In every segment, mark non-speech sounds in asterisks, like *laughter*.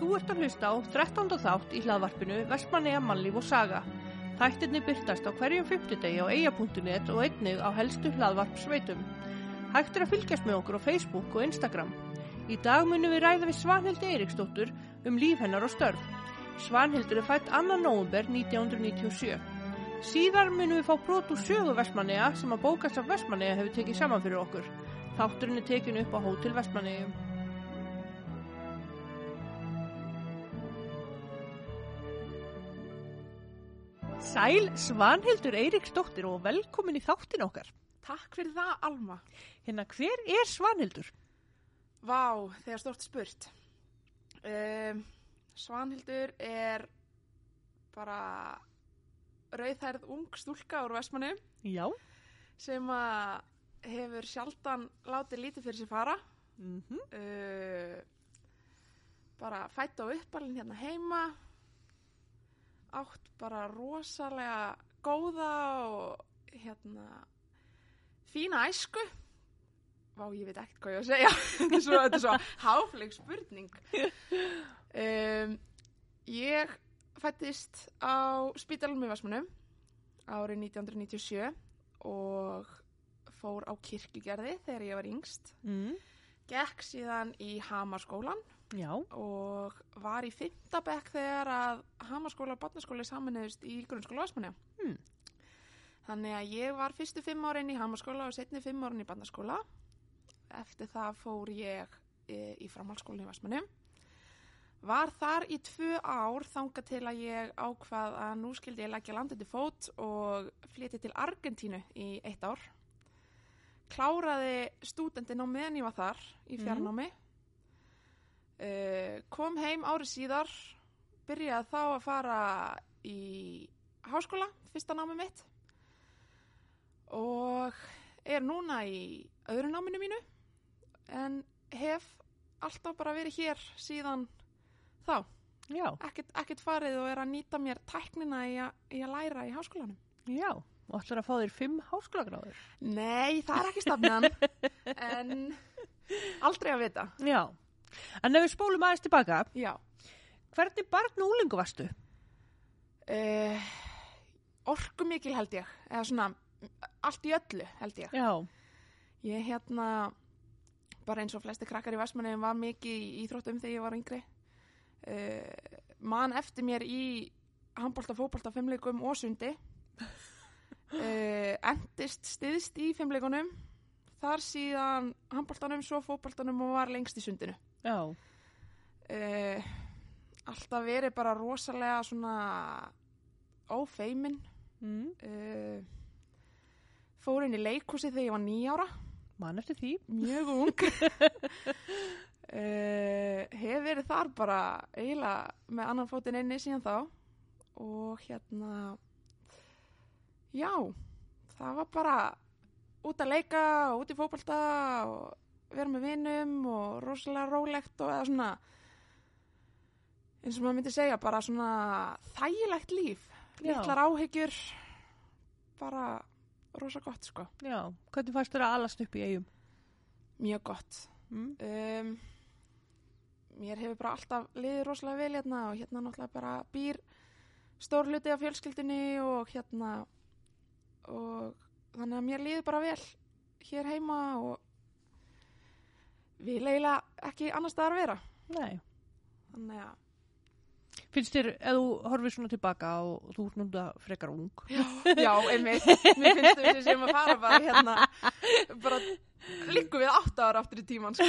Þú ert að hlusta á 13. þátt í hlaðvarpinu Vestmanneja mannlíf og saga. Þættirni byrtast á hverjum fymtudegi á eia.net og einnig á helstu hlaðvarpsveitum. Hægt er að fylgjast með okkur á Facebook og Instagram. Í dag munum við ræða við Svanhildi Eiríksdóttur um líf hennar og störf. Svanhildur er fætt 2. november 1997. Síðar munum við fá brot úr sögu Vestmanneja sem að bókast af Vestmanneja hefur tekið saman fyrir okkur. Þátturinn er tekin upp á Hótel Vestmannegjum. Sæl Svanhildur Eiríksdóttir og velkomin í þáttin okkar. Takk fyrir það, Alma. Hérna, hver er Svanhildur? Vá, þegar stort spurt. Um, Svanhildur er bara rauðhærð ung stúlka úr Vestmannu Já. sem að hefur sjaldan látið lítið fyrir sér fara. Mm Uh, bara fætt á uppalinn hérna heima. Átt bara rosalega góða og hérna fína æsku. Vá, ég veit ekkert hvað ég að segja. *laughs* þetta er svo, svo háfleg spurning. Um, ég fættist á spítalum í Vasmunum árið 1997 og fór á kirkjugerði þegar ég var yngst. mm. Gekk síðan í Hamarskólan Já. og var í fymtabekk þegar að Hamarskóla og Barnaskóli saminuðust í grunnskóla Vasmunja. Hmm. Þannig að ég var fyrstu fimm árin í Hamarskóla og setni fimm árin í Barnaskóla. Eftir það fór ég e, í framhaldsskólinni í Vasmunni. Var þar í tvö ár þanga til að ég ákvað að nú skildi ég leggja landið til fót og flytti til Argentínu í eitt ár. Kláraði stúdendin á meðan ég var þar í fjarnámi. Uh, kom heim árið síðar, byrjaði þá að fara í háskóla, fyrsta námi mitt og er núna í öðru náminu mínu en hef alltaf bara verið hér síðan þá. Já. Ekkert, ekkert farið og er að nýta mér tæknina í, a, í að læra í háskólanum. Já. Og ætlar að fá þér fimm háskólagráður. Nei, það er ekki stafnan, *laughs* en aldrei að vita. Já. En ef við spólum aðeins tilbaka, Já. hvernig barn og úlingu varstu? Uh, orku mikil held ég, eða svona allt í öllu held ég. Já. Ég hérna, bara eins og flesti krakkar í Vestmanni var mikið í íþróttum þegar ég var yngri. Uh, man eftir mér í handbólta, fótbólta, fimmleikum og sundi. Uh, endist stiðst í fimmleikunum. Þar síðan handbóltanum, svo fótbóltanum og var lengst í sundinu. Uh, alltaf verið bara rosalega svona ófeimin. Mm. Uh, fór inn í leikhúsi þegar ég var nýjára. Man eftir því. mjög ung uh, *laughs* hef verið þar bara eiginlega með annan fótinn einni síðan þá og hérna já það var bara út að leika og út í fótbolta og vera með vinum og rosalega rólegt og eða svona eins og maður myndi segja bara svona þægilegt líf litlar áhyggjur bara rosa gott sko Já. Hvernig fannst þér að alast upp í eigum? mjög gott Mm. um, mér hefur bara alltaf liðið rosalega vel hérna og hérna náttúrulega bara býr stór hluti af fjölskyldinni og hérna og þannig að mér líður bara vel hér heima og við leila ekki annar staðar að vera Nei. þannig að Finnst þér, ef þú horfir svona tilbaka og þú ert núnda frekar ung, já, einmitt, mér finnst þau sem að fara bara hérna bara líku við átta ára aftur í tíman sko.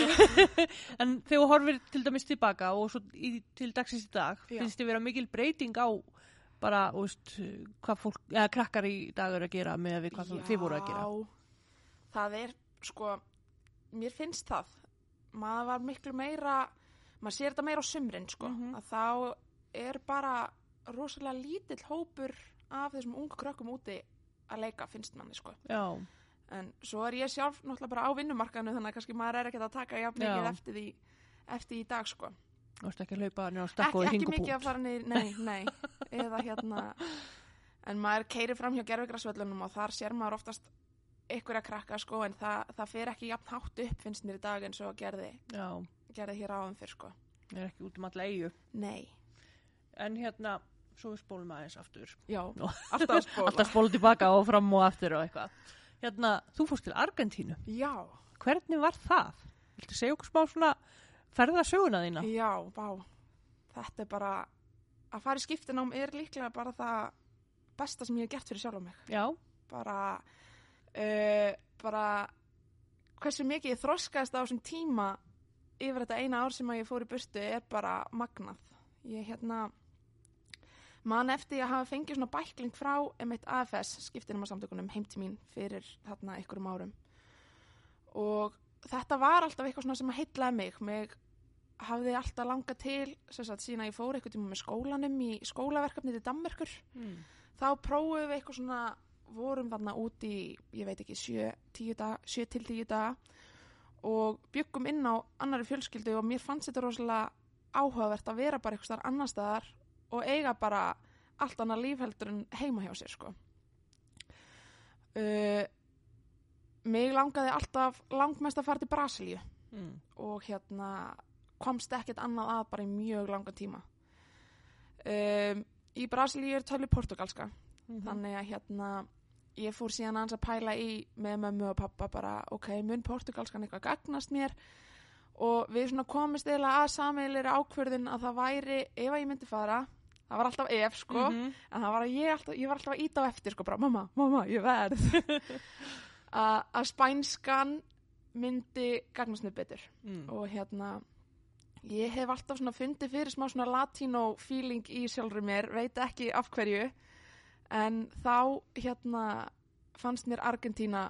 *laughs* en þegar þú horfir til dæmis tilbaka og svo í, til dagsins í dag, Já. finnst þér vera mikil breyting á bara, veist, hvað fólk, eða krakkar í dag eru að gera með við hvað þið voru að gera? Já, það er sko, mér finnst það maður var miklu meira maður sér þetta meira á sumrin sko. Mhm. að þá er bara rosalega lítill hópur af þessum ungu krökkum úti að leika finnst manni sko. Já, en svo er ég sjálf náttúrulega bara á vinnumarkaðinu þannig að kannski maður er ekkert að taka jafn mikið eftir því, eftir í dag sko. Þú veist ekki að hlaupa nýja á stakku ekki, og ekki hingupút. mikið að fara niður, nei, *laughs* nei. Eða hérna en maður keirir fram hjá gerfugrasvöllunum og þar sér maður oftast að krakka sko en það, það fer ekki jafn hátt upp finnst mér í dag eins og gerði, Já, gerði hér áðum fyrr sko er ekki út um alla eigu. nei, En hérna, svo við spólum aðeins aftur. já, *laughs* alltaf að spóla Alltaf spóla tilbaka og fram og aftur og eitthvað. Hérna, þú fórst til Argentínu. já, Hvernig var það? Viltu segja okkur smá svona ferðasöguna þína? já, vá þetta er bara að fara í skiptinám er líklega bara það besta sem ég hef gert fyrir sjálf mig Já, bara uh, bara hversu mikið ég þroskaðist á þessum tíma yfir þetta eina ár sem að ég fór í burtu er bara magnað. Ég hérna man eftir að hafa fengið svona bækling frá M1 AFS skiptinum að samtökunum heim til mín fyrir þarna einhverjum árum. Og þetta var alltaf eitthvað svona sem að heitlaði mig. Mig hafði alltaf langað til sem sagt síðan að ég fór eitthvað tíma með skólanum í skólaverkefni til Danmerkur mm. þá prófum við eitthvað svona vorum þarna út í, ég veit ekki 7 til 10 daga og byggum inn á annari fjölskyldu og mér fannst þetta rosalega áhugavert að vera bara eitthvað annar staðar og eiga bara allt annað lífheldur en heima hjá sér sko uh, mig langaði alltaf langmest að fara til Brasilíu Mm. og hérna komst ekkert annað að bara í mjög langan tíma um, í Brasilíu er tölu portugalska Mhm. þannig að hérna ég fór síðan aðeins að pæla í með mömmu og pappa bara ok, mun portugalskan eitthvað gagnast mér og við svona komist eiginlega að sameilir ákverðin að það væri ef að ég myndi fara það var alltaf ef sko Mhm. en það var að ég, alltaf, ég var alltaf að íta á eftir sko bara mamma, mamma, ég verð *laughs* að spænskan myndi gagnast mér betur Mm. og hérna ég hef alltaf svona fundið fyrir smá svona latino feeling í sjálfur mér veit ekki af hverju en þá hérna fannst mér Argentína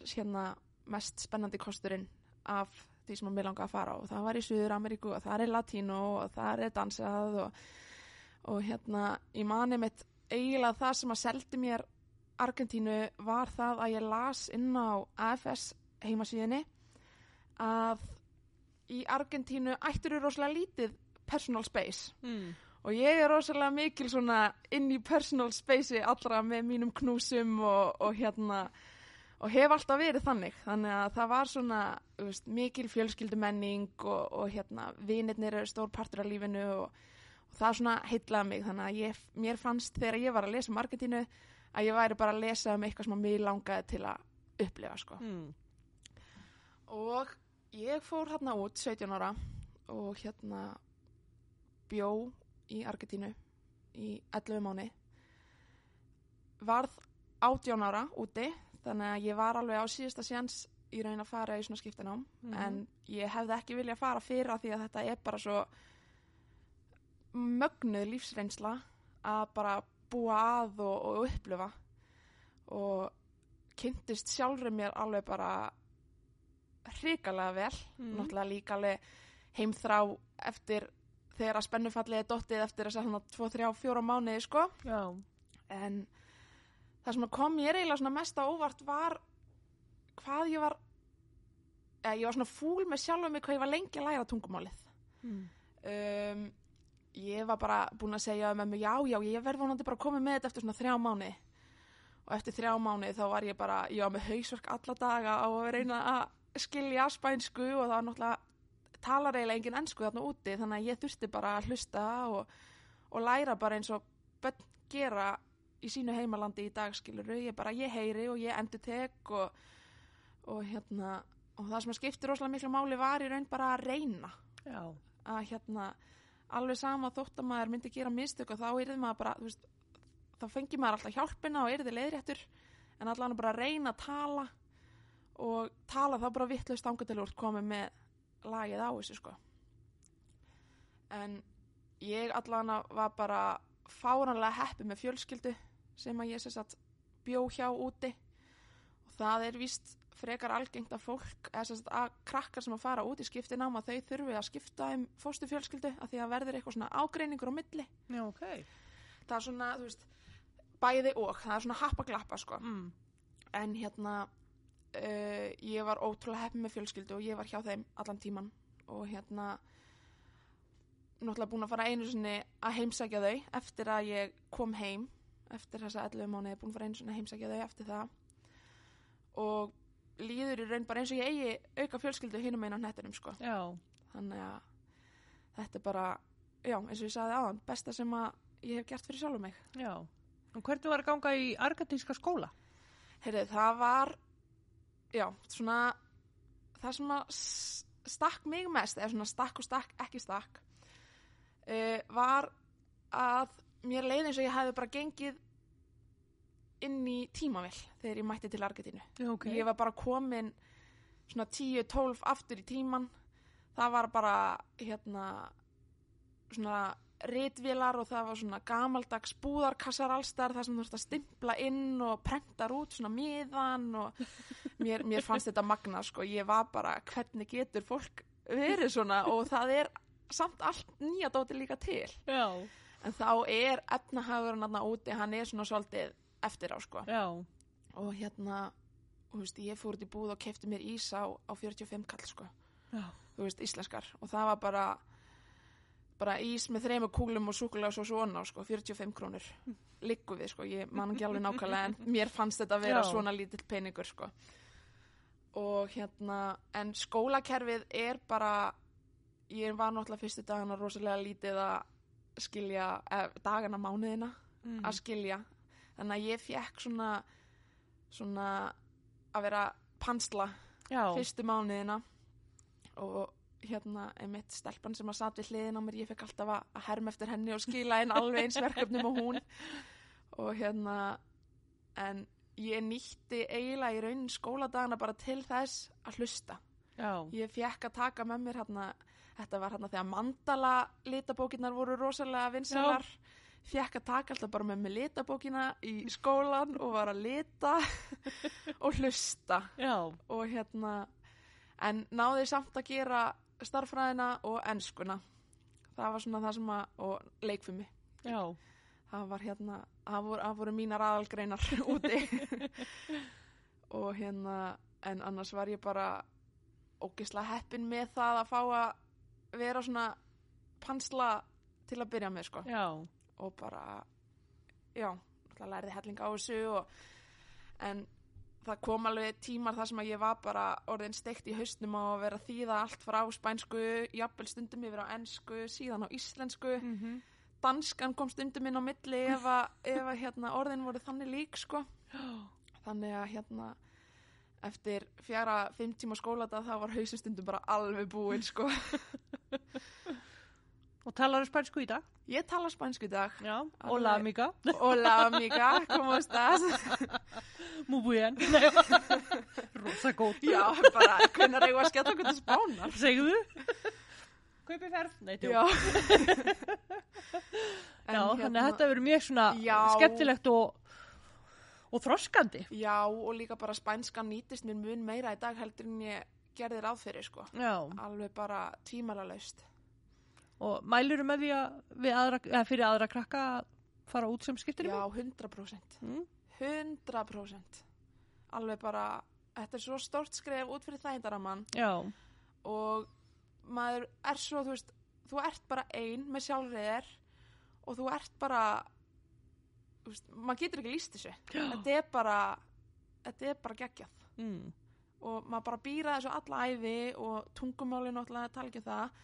hérna mest spennandi kosturinn af því sem mér langa að fara og það var í Suður Ameríku og það er latino og það er dansað og, og hérna í manni mitt eiginlega það sem að seldi mér Argentínu var það að ég las inn á AFS heimasíðinni að í Argentínu ættur eru rosalega lítið personal space Mm. Og ég er rosalega mikil svona inn í personal space allra með mínum knúsum og, og hérna og hef alltaf verið þannig. Þannig að það var svona veist, mikil fjölskyldumenning og, og hérna vinirnir eru stór partur af lífinu og, og það svona heitlaði mig. Þannig að ég, mér fannst þegar ég var að lesa um Argentínu að ég væri bara að lesa um eitthvað sem mig langaði til að upplifa sko. Mm. og ég fór hérna út 17 ára og hérna bjó í Argentínu í 11 mánu varð 18 ára úti þannig að ég var alveg á síðasta sjans í raun að fara í svona skiptinám Mhm. en ég hefði ekki viljað fara fyrra því að þetta er bara svo mögnuð lífsreynsla að bara búa að og, og upplifa og kynntist sjálfur mér alveg bara hrikalega vel Mhm. náttúrulega líka alveg heimþrá eftir þegar að spennufallið er dottið eftir þess að svona 2, 3, 4 mánuði sko Já. en það sem kom mér eiginlega svona mest á óvart var hvað ég var eða ég var svona fúl með sjálfum mig hvað ég var lengi að læra tungumálið Mm. um, ég var bara búin að segja með mig já, já, ég verð vonandi bara að koma með þetta eftir svona þrjá mánu og eftir þrjá mánu þá var ég bara, ég var með hausverk alla daga á að reyna að skilja spænsku og það var náttúrulega talar eiginlega engin ennsku þarna úti þannig að ég þurfti bara að hlusta og, og læra bara eins og börn gera í sínu heimalandi í dag skiluru, ég bara, ég heyri og ég endur tek og, og hérna og það sem að skipti rosalega miklu máli var í raun bara að reyna Já. að hérna alveg sama þótt að maður myndi gera mistök og þá yrði maður bara þú veist, þá fengi maður alltaf hjálpina og yrði leiðréttur en allan bara að reyna að tala og tala þá bara vittlust ángatilúrt komið með lagið á þessu sko en ég allan var bara fáranlega heppi með fjölskyldu sem að ég sem sagt bjó hjá úti og það er víst frekar algengt að fólk eða sem sagt að krakkar sem að fara út í skiptinám að þau þurfi að skipta um fóstu fjölskyldu að því að verður eitthvað svona ágreiningur á milli Já, ok. það er svona, þú veist, bæði og það er svona happa-glappa sko Mm. en hérna uh, ég var ótrúlega heppin með fjölskyldu og ég var hjá þeim allan tíman og hérna náttúrulega búin að fara einu sinni að heimsækja þau eftir að ég kom heim eftir þessa 11 mánuði búin að fara einu sinni að heimsækja þau eftir það og líður í raun bara eins og ég eigi auka fjölskyldu hinum einn á nettinum sko Já. þannig að þetta er bara, já, eins og ég sagði aðan, besta sem að ég hef gert fyrir sjálfum mig. Já. Og hvernig var að ganga í argentinska skóla? Heyrðu, það var, já, svona, það sem að stakk mig mest, eða svona stakk og stakk, ekki stakk, uh, var að mér leið eins og ég hefði bara gengið inn í tímavill þegar ég mætti til Argentínu. Ok. Ég var bara komin svona 10-12 aftur í tíman. Það var bara, hérna, svona ritvélar og það var svona gamaldags búðarkassar allstar þar sem þú ert að stimpla inn og prentar út svona miðan og *laughs* mér, mér fannst þetta magna sko. Ég var bara, hvernig getur fólk verið svona og það er samt allt nýja dóti líka til. Já. En þá er efnahagurinn aðna úti, hann er svona svolítið eftir á sko Já. og hérna þú veist, ég fór út í búð og kefti mér ís á, á 45 kall sko, Já. þú veist, íslenskar og það var bara bara ís með þremur kúlum og súkulega svo svona sko, 45 krónur liggu við sko, ég man ekki alveg nákvæmlega en mér fannst þetta að vera Já. svona lítill peningur sko og hérna, en skólakerfið er bara ég var náttúrulega fyrstu dagana rosalega lítið að skilja, eh, dagana mánuðina Mm. að skilja þannig að ég fekk svona svona að vera pansla Já. fyrstu mánuðina og hérna einmitt stelpan sem að satt við hliðin á mér ég fekk alltaf að herma eftir henni og skila inn alveg eins verkefnum og hún. Og hérna en ég nýtti eiginlega í raunin skóladagana bara til þess að hlusta. Já. ég fekk að taka með mér hérna, þetta var hérna þegar mandala litabókinar voru rosalega vinsalar fekk að taka alltaf bara með mér litabókina í skólan og var að lita *laughs* og hlusta. Já. og hérna en náði samt að gera starffræðina og enskuna það var svona það sem að og leikfumi Já. það var hérna, það voru, það voru mínar aðalgreinar *laughs* úti og hérna en annars var ég bara ógisla heppin með það að fá að vera svona pansla til að byrja með sko Já. og bara já, það lærði helling á þessu og, en það kom alveg tímar þar sem að ég var bara orðin steikt í haustnum á að vera þýða allt frá spænsku, jafnvel stundum yfir á ensku, síðan á íslensku Mm -hmm. danskan kom stundum inn á milli ef að, hérna, orðin voru þannig lík sko. þannig að hérna eftir fjara, fimm tíma skólata þá var hausustundum bara alveg búinn sko. *laughs* Og talar spænsku í dag? ég tala spænsku í dag Já. Hola, amiga. Hola amiga, ¿cómo estás? *laughs* Muy bien. *laughs* Rosa gótt. Já, bara, hvernig eigum við að skella okkur til spánar? Segðu? Kaupi ferð? Nei, tjó. Já. *laughs* Já, En þannig hérna- að þetta verður mjög svona Já. skemmtilegt og, og þroskandi. Já, og líka bara spænskan nýtist mér mun meira í dag heldur en ég gerði ráð fyrir, sko. Já. Alveg bara tímalalaust. Og mæluru með því að aðra, eða fyrir aðra krakka að fara út sem skiptir Já, 100%. Mm. 100%. Alveg bara, þetta er svo stort skref út fyrir þægindaramann og maður er svo, þú veist, þú ert bara ein með sjálfrið þér og þú ert bara, þú veist, maður getur ekki líst þessu. Þetta er bara, þetta er bara geggjað. Mm. og maður bara býra þessu alla æfi og tungumálinu náttúrulega tala ekki um það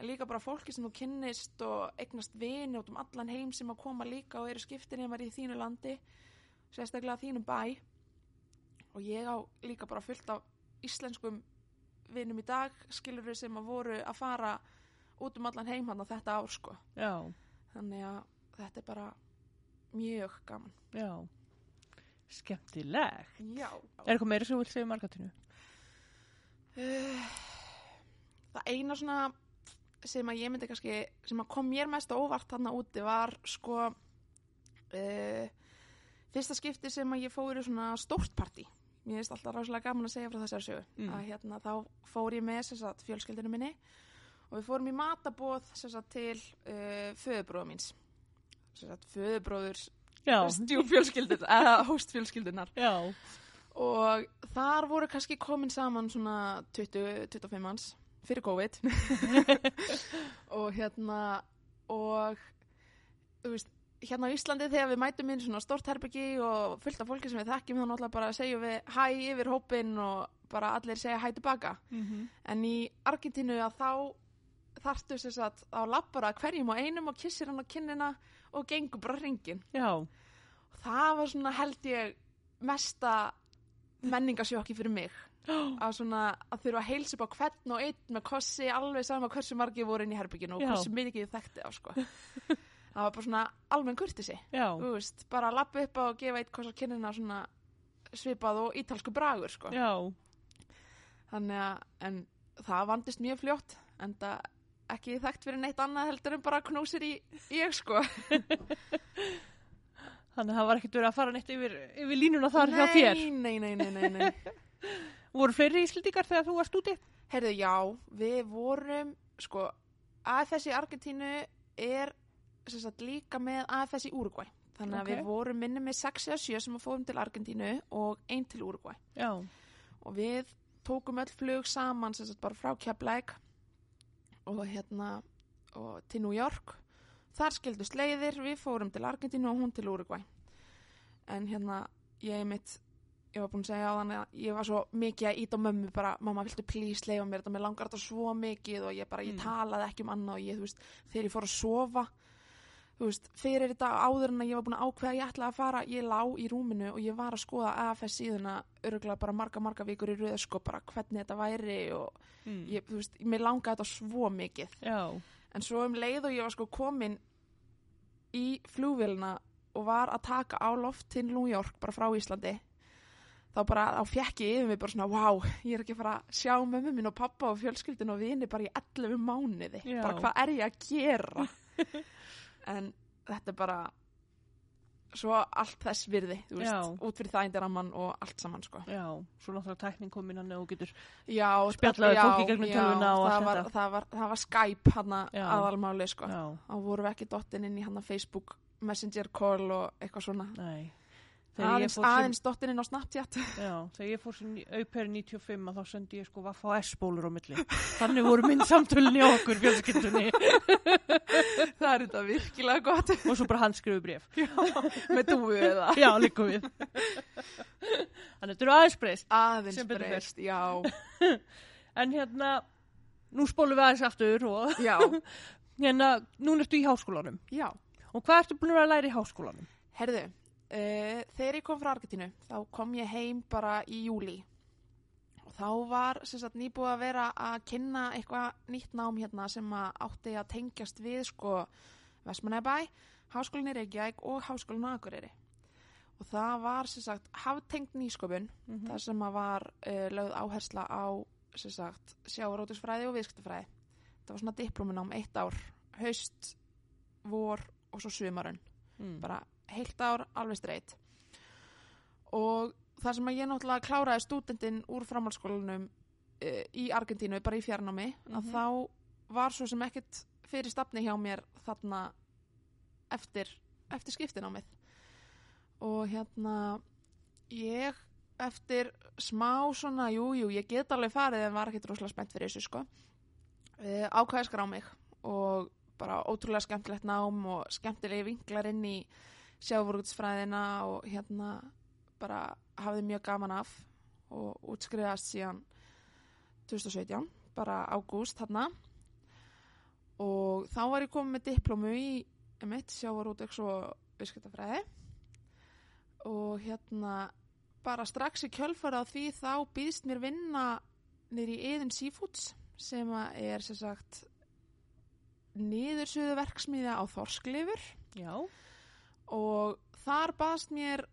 en líka bara fólki sem þú kynnist og eignast vini út um allan heim sem að koma líka og eru skiptinheimar í þínu landi sérstaklega þínum bæ og ég á líka bara fullt af íslenskum vinum í dag skilur sem að voru að fara út um allan heim hann á þetta ár sko Já. þannig að þetta er bara mjög gaman Já. Skemmtileg. Já Er eitthvað meira sem þú vilt segja um margatinu? Uh, það eina svona sem að ég myndi kannski sem að kom mér mest óvart þarna úti var sko uh, fyrsta skipti sem að ég fór í svona stórt partí mér finnst alltaf ráðslega gaman að segja frá þessari sögu Mm. að hérna þá fór ég með sagt, fjölskyldinu minni og við fórum í matabóð sagt, til uh, föðubróða míns sem sagt, föðubróður Já. stjúfjölskyldunar *laughs* eða hóstfjölskyldunar Já. og þar voru kannski komin saman svona 20-25 manns fyrir COVID *laughs* og hérna og þú veist hérna á Íslandi þegar við mætum inn svona stort herbyggi og fullt af fólki sem við þekkjum þá náttúrulega bara segjum við hæ yfir hópin og bara allir segja hæ tilbaka Mm -hmm. en í Argentínu að þá þarftu sér satt á labbara hverjum og einum og kissir hann á kinnina og gengur bara hringin. Já, Það var svona held ég mesta menningasjokki fyrir mig. *gasps* Að svona að þurfa að heilsa upp á hvern og einn með kossi alveg sama hversu margir voru inn í herbygginu og hversu mikið ég þekkti á sko. *laughs* Það var bara svona almenn kurtisi. veist, bara að lappa upp á og gefa eitt koss á kinnina svona svipað og ítalsku bragur sko. já, Þannig að, en það vandist mjög fljótt, en það ekki þekkt fyrir neitt annað heldur en bara knúsir í ég, sko. *laughs* þannig að það var ekkert verið að fara neitt yfir, yfir línuna þar hjá þér. Nei, nei, nei, nei, nei. *laughs* Voru fleiri íslendingar þegar þú varst úti? Herðu, já, við vorum, sko, AFS í Argentínu er sagt, líka með AFS í Uruguay. Þannig að Ok. við vorum minni með 6 eða 7 sem að fórum til Argentínu og einn til Uruguay. Já, og við tókum öll flug saman sem sagt bara frá Keflæk og hérna og til New York þar skildust leiðir, við fórum til Argentínu og hún til Uruguay en hérna ég mitt ég var búin að segja á þannig að ég var svo mikið að ít á mömmu bara, mamma viltu please leifa mér þetta, mér langar þetta svo mikið og ég bara, ég Mm. talaði ekki um annað og ég, þú veist, þegar ég fór að sofa þú veist, fyrir þetta áður en að ég var búin að ákveða að ég ætlaði að fara ég lá í rúminu og ég var að skoða AFS síðuna örgulega bara marga, marga vikur í röð sko bara hvernig þetta væri og mm. ég, þú veist, mér langaði þetta svo mikið já, en svo um leið og ég var sko komin í flugvélina og var að taka á loft til New York bara frá Íslandi þá bara, þá fekk ég yfir mig bara svona wow, ég er ekki að fara að sjá mömmu minn og pappa og fjölskyldin og vini bara í 11 mánuði, Já. bara hvað er ég að gera *laughs* en þetta er bara svo allt þess virði, þú veist, út fyrir amman og allt saman sko já, svo náttúrulega tækning kom inn hann og getur, Já, Spjallaðu já, fólki gegnum já, tölvuna og allt þetta. það var, það var Skype hann aðalmáli sko. já, þá vorum við ekki dottin inn í hann Facebook Messenger call og eitthvað svona nei. Aðeins, aðeins dottin inn á Snapchat Já, þegar ég fór sem auper 95 að þá sendi ég sko vaffa S-bólur á milli. *laughs* Þannig voru minn samtölun í okkur fjölskyldunni *laughs* það er þetta virkilega gott og svo bara handskrifu bref. með dúu eða Já, líka við. Þannig þetta eru aðeins breyst. aðeins breyst, já, *laughs* En hérna, nú spólum við aðeins aftur og hérna, núna ertu í háskólanum. já Og hvað ertu búin að læra í háskólanum? herðu, uh, þegar ég kom frá Argentínu þá kom ég heim bara í júli og þá var sagt nýbúið að vera að kynna eitthvað nýtt nám hérna sem að átti að tengjast við sko Vestmannaebæ, Háskólinni Reykjavík og Háskólinu Akureyri. Og það var sem sagt haftengt nýsköpun Mm þar sem að var uh, lögð áhersla á sem sagt sjávarótusfræði og viðskiptafræði. Það var svona diplomin ám eitt ár haust, vor og svo sumarun Mm. bara heilt ár alveg streitt og það sem að ég náttúrulega kláraði stúdendin úr framhaldsskólanum uh, í Argentínu, bara í fjarnámi að Mhm. þá var svo sem ekkert fyrir stafni hjá mér þarna eftir, eftir skiptinámið og hérna ég eftir smá svona, jú, jú, ég get alveg farið en var ekkert rosalega spennt fyrir þessu sko. Uh, ákvæði skrá mig og bara ótrúlega skemmtilegt nám og skemmtilegi vinklar inn í sjáfórútsfræðina og hérna bara hafði mjög gaman af og útskriðast síðan 2017, bara ágúst þarna. Og þá var ég komið með diplomu í mitt sjávarútvegs og viðskiptafræði. Og hérna bara strax í kjölfara á því þá býðst mér vinna niður í Eðin Seafoods sem er sem sagt niðursuðu verksmiðja á Þorsklifur Já, og þar baðst mér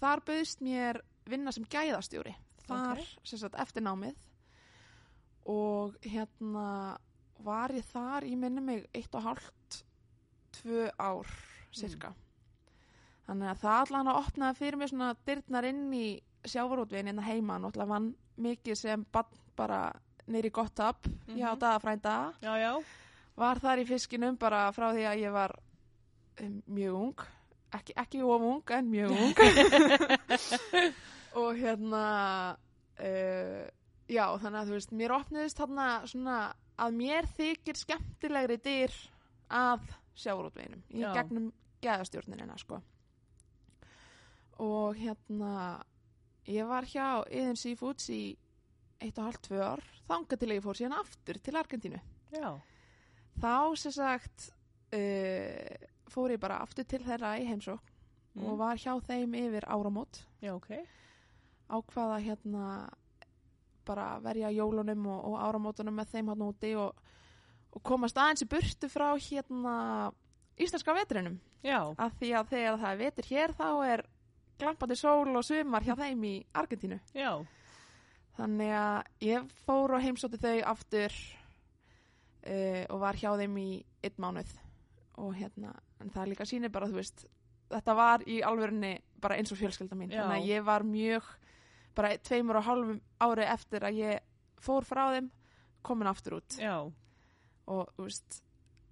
þar bauðst mér vinna sem gæðastjóri. Þar Ok. sem sagt eftir námið. Og hérna var ég þar í minni mig eitt og hálft tvö ár cirka þannig að það allan að opnaði fyrir mér svona dyrnar inn í sjávarútvegin innan heima. Náttúrulega vann mikið sem bann bara nýri gott upp Mhm. hjá dagafrænda já, já. var þar í fiskinum bara frá því að ég var mjög ung. Ekki, ekki of ung en mjög ung. *laughs* Og hérna uh, já þannig að þú veist mér opniðist þarna svona að mér þykir skemmtilegri dyr að sjáurútveginum í Já. gegnum geðastjórninina sko. Og hérna ég var hjá Yðin Seafoods í eitt og hálft tvö ár. Þanga til að ég fór síðan aftur til Argentínu. Já. þá sem sagt uh, fór ég bara aftur til þeirra í heimsók Mm. og var hjá þeim yfir áramót Já, ok. ákvaða hérna bara verja jólunum og, og áramótunum með þeim hann úti og, og komast aðeins í burtu frá hérna íslenska vetrinum Já. af því að þegar það er vetur hér þá er glampandi sól og sumar hjá þeim í Argentínu Já. þannig að ég fór og heimsótti þau aftur uh, og var hjá þeim í einn mánuð og hérna, en það líka sýnir bara þú veist, þetta var í alvörinni bara eins og fjölskylda mín Já. þannig að ég var mjög, bara tveimur og hálfum ári eftir að ég fór frá þeim, komin aftur út Já. og þú veist,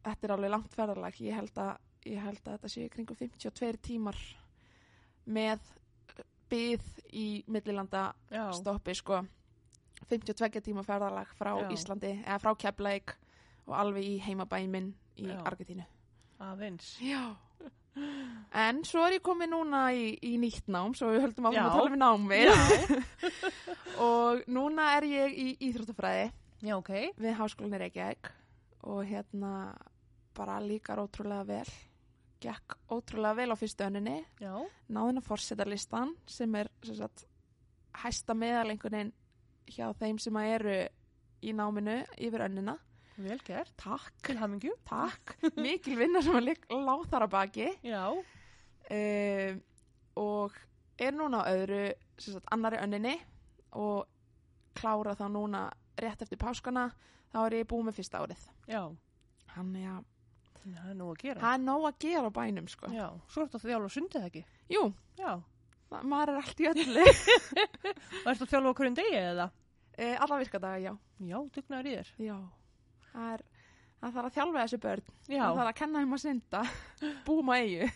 þetta er alveg langt ferðarlag ég held að, ég held að þetta sé kringum 52 tímar með byð í millilanda Já. stoppi sko 52 tíma ferðarlag frá. Íslandi eða frá Keflæk og alveg í heimabæin minn í Já. Aðeins. Já En svo er ég komið núna í, í nýtt nám svo við höldum áfram að tala um námið Já. *laughs* og núna er ég í Íþróttafræði Já, ok. við Háskólinni Reykjavík og hérna bara líkar ótrúlega vel gekk ótrúlega vel á fyrstu önninni Já. náðin að forseta listan sem er sem sagt, hæsta meðalengunin hjá þeim sem eru í náminu yfir önnina Vel gert. takk, Til hamingju. takk *laughs* mikil vinna sem að ligg- lá þar að baki Já. um, og er núna öðru sem sagt, annari önninni og klára þá núna rétt eftir páskana þá er ég búið með fyrsta árið Já. Þannig að Það er nú að gera. það er nóg að gera á bænum sko. Já. Svo ertu að þjálfa sundið ekki. Jú, Já. það, maður er allt í öllu *laughs* Og ertu að þjálfa okkur en degi eða? e, Alla virkadaga, já Já, dugnaður í þér. Já, það er það þarf að þjálfa þessu börn. Já. það þarf að kenna þeim að synda. Búum á eigu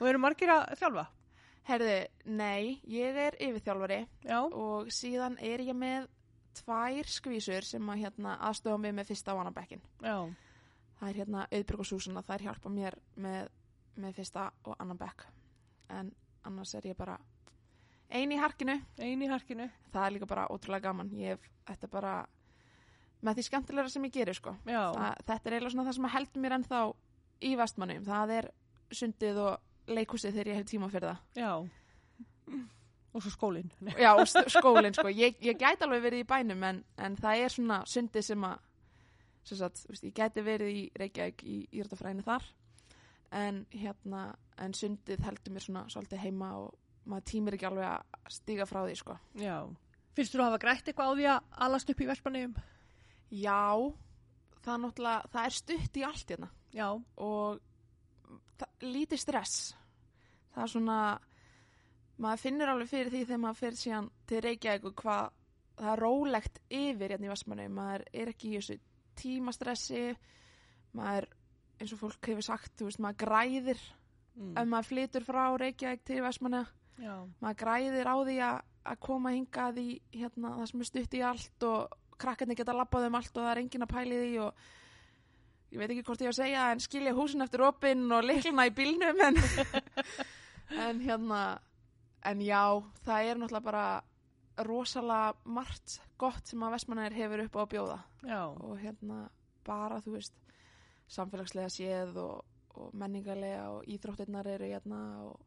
og eru margir að þjálfa? Herði, nei, ég er yfirþjálfari Já. og síðan er ég með tvær skvísur sem að hérna aðstofa mig með fyrsta vanabekkin það er hérna Auðbjörg og Súsanna þær hjálpa mér með, með fyrsta og annan bekk. En annars er ég bara ein í harkinu. Ein í harkinu. það er líka bara ótrúlega gaman. Ég hef, þetta er bara með því skemmtilega sem ég gerir sko það, þetta er eiginlega svona það sem að heldur mér ennþá í vestmannum, það er sundið og leikhúsið þegar ég hef tíma fyrir það Já. Og svo skólinn. já, og skólinn sko, ég, ég gæti alveg verið í bænum en, en það er svona sundið sem að sem sagt, veist, ég gæti verið í Reykjavík í Írtafræðinu þar en hérna, en sundið heldur mér svona svolítið heima og maður tímir ekki alveg að stíga frá því sko Já. Finnst þú að hafa grætt eitthvað á því að alast upp í verspanum? Já, það er náttúrulega það er stutt í allt hérna. Já. og það, lítið stress. Það er svona maður finnur alveg fyrir því þegar maður fyrir síðan til Reykjavík og hvað það er rólegt yfir hérna í Vestmannu maður er ekki í þessu tímastressi maður eins og fólk hefur sagt, þú veist, maður græðir Mm. ef maður flytur frá Reykjavík til Vestmannu maður græðir á því að, að koma hingað í hérna, það sem er stutt í allt og krakkarnir geta labbað um allt og það er engin að pæli því og ég veit ekki hvort ég á að segja en skilja húsin eftir opinn og leikluna í bílnum en, *laughs* en hérna en já, það er náttúrulega bara rosalega margt gott sem að Vestmannir hefur upp á að bjóða Já. og hérna bara þú veist samfélagslega séð og, og menningarlega og íþróttirnar eru hérna og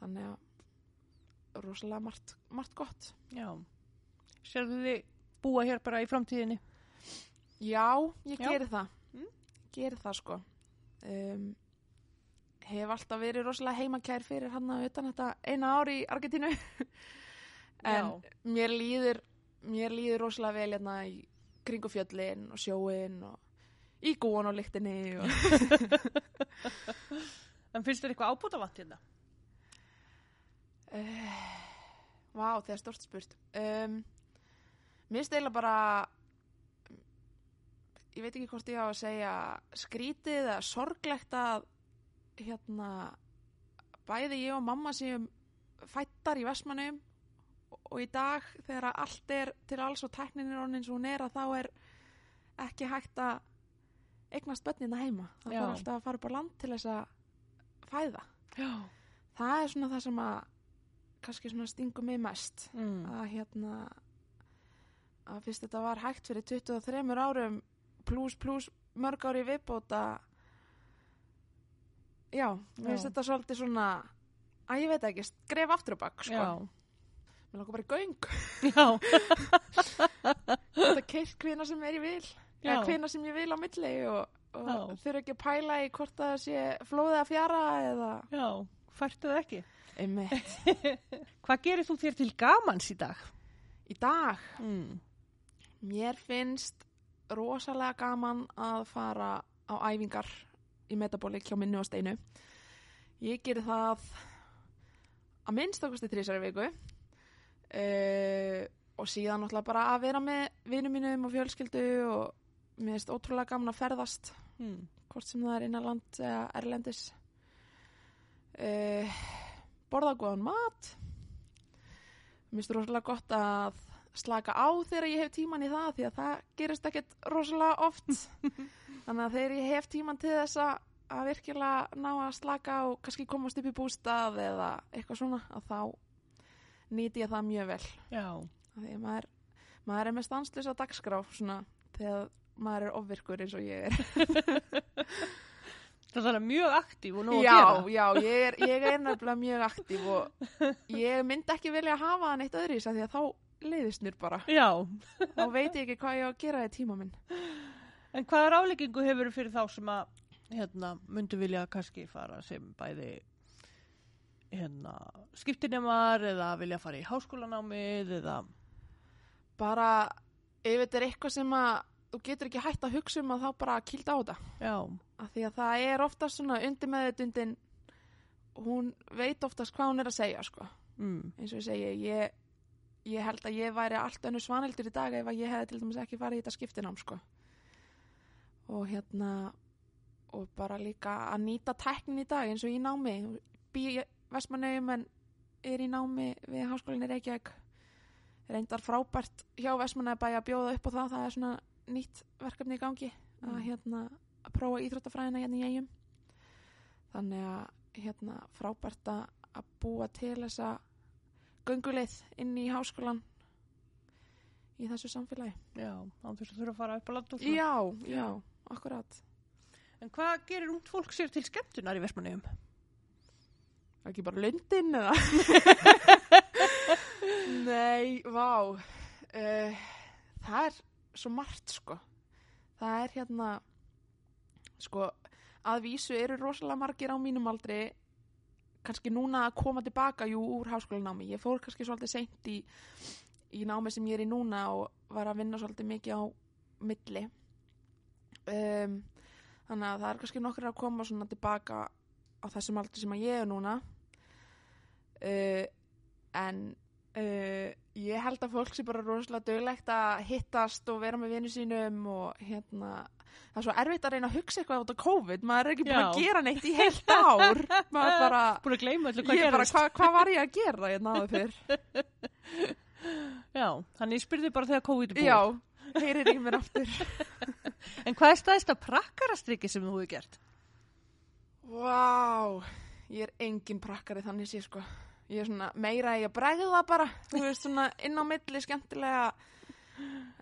þannig að rosalega margt, margt gott Já. Sérðu þið búa hér bara í framtíðinni? Já, ég Já. geri það Mm. geri það sko um, hef alltaf verið rosalega heimakær fyrir hann að utan þetta eina ári í Argentínu *laughs* en Já. mér líður mér líður rosalega vel hérna í kringu fjöllin og sjóin og í gúan og lyktinni og *laughs* En finnst þér eitthvað ábúta vant hérna? Uh, Vá, það er stort spurt um, Mér eiginlega bara ég veit ekki hvort ég á að segja skrítið eða sorglegt að hérna bæði ég og mamma séum fættar í Vestmannum og í dag þegar allt er til alls og tæknin er orðin eins og hún er að þá er ekki hægt að eignast börnina heima það þarf alltaf að fara upp á land til þess að fæða Já. það er svona það sem að kannski svona stingum mig mest Mm. að hérna að fyrst þetta var hægt fyrir 23 árum pluss pluss mörg ári viðbóta já, mér finnst þetta svolítið svona að ég veit ekki, skref aftur og bakk sko. Já. mér langar bara í göng Já. þetta keirt hvina sem er ég vil Já. eða hvina sem ég vil á milli og, og þurfa ekki að pæla í hvort það sé flóðið að fjara eða Já. Færtu það ekki? einmitt. *laughs* Hvað gerir þú þér til gamans í dag? í dag, Mm. Mér finnst rosalega gaman að fara á æfingar í metabólik hjá minni og steinu. Ég gerir það að minnst okkusti þrísari viku. Uh, og síðan náttúrulega bara að vera með vinum mínum og fjölskyldu og mér finnst ótrúlega gaman að ferðast Mm. hvort sem það er innanland eða erlendis. Uh, borða góðan mat. Mér finnst rosalega gott að slaka á þegar ég hef tíman í það því að það gerist ekkert rosalega oft *laughs* þannig að þegar ég hef tíman til þess að að virkilega ná að slaka og kannski komast upp í bústað eða eitthvað svona að þá nýti ég það mjög vel Já. Því að maður, maður er með stanslösa dagskrá svona þegar maður er ofvirkur eins og ég er *laughs* Það er mjög aktív og nóg að já, gera. já, ég er, er nefnilega mjög aktív og *laughs* ég myndi ekki vilja hafa það neitt öðris að því að þá leiðist mér bara. Já. þá veit ég ekki hvað ég á að gera í tíma minn. En hvaða ráleikingu hefur fyrir þá sem að hérna, myndu vilja kannski fara sem bæði hérna, skiptinemar eða vilja fara í háskólanámið eða? Bara ef þetta er eitthvað sem að þú getur ekki hægt að hugsa um að þá bara kýlda á þetta. Já, af því að það er oftast svona undir með þetta hún veit oftast hvað hún er að segja sko. mm, eins og ég segi ég, ég held að ég væri allt önnu svaneldur í dag ef að ég hefði til dæmis ekki farið í þetta skiptinám sko. og hérna og bara líka að nýta tæknin í dag eins og í námi bý Vestmannaugum en er í námi við háskólinni Reykjavík reyndar frábært hjá Vestmannabæ að bjóða upp á það það er svona nýtt verkefni í gangi að Mm. hérna að prófa íþróttafræðina hérna í eigum þannig að hérna frábært að að búa til þessa gönguleið inn í háskólan í þessu samfélagi. Já, þess að þurfa að fara upp á land og svona. já, já, akkurat. En hvað gerir ungt fólk sér til skemmtunar í Vestmanniðum? ekki bara lundin eða? *laughs* Nei, vá. Uh, það er svo margt sko. Það er hérna sko að vísu eru rosalega margir á mínum aldri kannski núna að koma tilbaka jú úr háskólanámi. Ég fór kannski svolítið seint í, í námi sem ég er í núna og var að vinna svolítið mikið á milli. Um, þannig að það er kannski nokkur að koma svona tilbaka á þessum aldri sem að ég er núna. Uh, en uh, ég held að fólk sé bara rosalega döglegt að hittast og vera með vinnu sínum og hérna það er svo erfitt að reyna að hugsa eitthvað út á COVID maður er ekki búin að gera neitt í heilt ár *laughs* maður bara, Búin að gleyma öllu hvað ég bara gerist. hvað hva var ég að gera ég náðu fyrr Já, þannig ég spyrði bara þegar COVID er búið. já, heyrir í mér aftur *laughs* En hvað er staðist að prakkarastriki sem þú hefur gert? Vá, ég er engin prakkari þannig sé sko. Ég er svona meira í að bregða bara, þú veist svona inn á milli skemmtilega,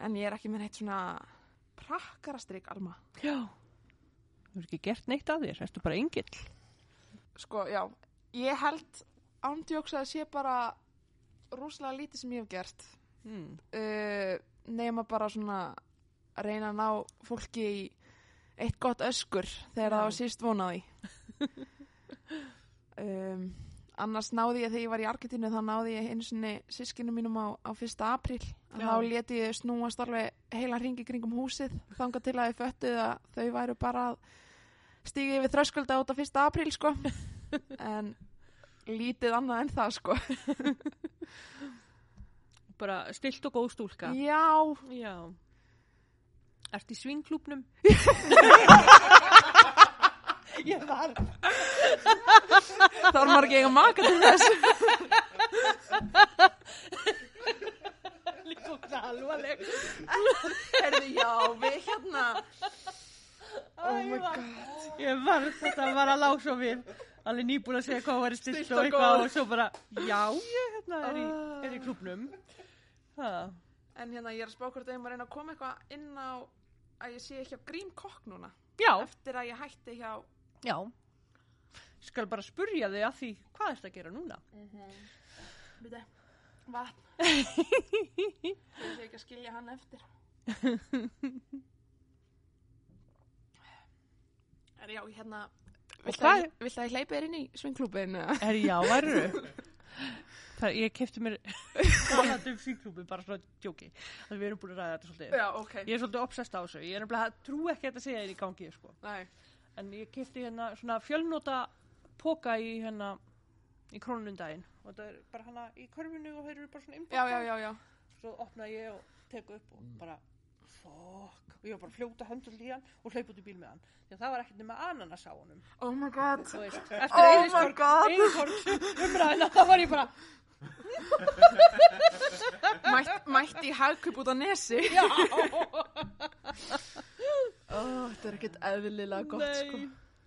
en ég er ekki með neitt svona prakkarastrik alma. Já. Þú hefur ekki gert neitt af þér, ertu bara engill. Sko, já, ég held ándjóks að sé bara rúslega lítið sem ég hef gert. Mm. Uh, nema bara svona að reyna að ná fólki í eitt gott öskur þegar það var síst vonaði. *laughs* um, annars náði ég þegar ég var í Argentínu þá náði ég einu sinni sískinu mínum á, á 1. apríl að Já. þá leti ég snúast alveg heila hringi kringum húsið þangað til að ég föttuð að þau væru bara að stíga yfir þröskulda út á 1. apríl sko *laughs* en lítið annað en það sko *laughs* Bara stilt og góð stúlka. já, Já. Ertu í svingklúpnum? *laughs* *laughs* ég var. þá er maður ekki eiga maka til þess Líka það alvarleg. Herði, já, við hérna Oh my god Ég var, þetta var að lása við. Alveg nýbúin að segja hvað var stilt og eitthvað og svo bara, já, ég hérna er í, Ah. er í klúpnum. Það. En hérna, ég er að spá hvort að ég maður reyna að koma eitthvað inn á að ég sé ekki á grímkokk núna. Já, Eftir að ég hætti hjá... já. Skal bara spurja þig að því, hvað er þetta að gera núna? Býta, vatn. *laughs* ég sé ekki að skilja hann eftir. er já, hérna... Viltu hvað- að, viltu að ég hleypi þér inn í svingklúbinu? Er já, værið *laughs* Það, ég kefti mér talandi um síklúbi, bara svona djóki að við erum búin að ræða þetta svolítið Já, ok. Ég er svolítið obsessed á þessu, ég er nefnilega trú ekki að þetta segja þér í gangi sko. Nei. En ég kefti hérna svona fjölnóta póka í hérna í krónundaginn og þetta er bara hana í körfinu og þeir eru bara svona Já, innbakkaðir. já, já, já. svo opnaði ég og teku upp og bara fokk, og ég var bara að fljóta höndul í hann og hlaup út í bíl með hann því að það var ekkert nema ananas á honum Oh my god. þú veist, Oh eftir my Eiríksborg God. Umræðina, þá var ég bara Mætt, mætt í hagkup út á nesi. já, *laughs* Ó, þetta er ekkert eðlilega gott, sko.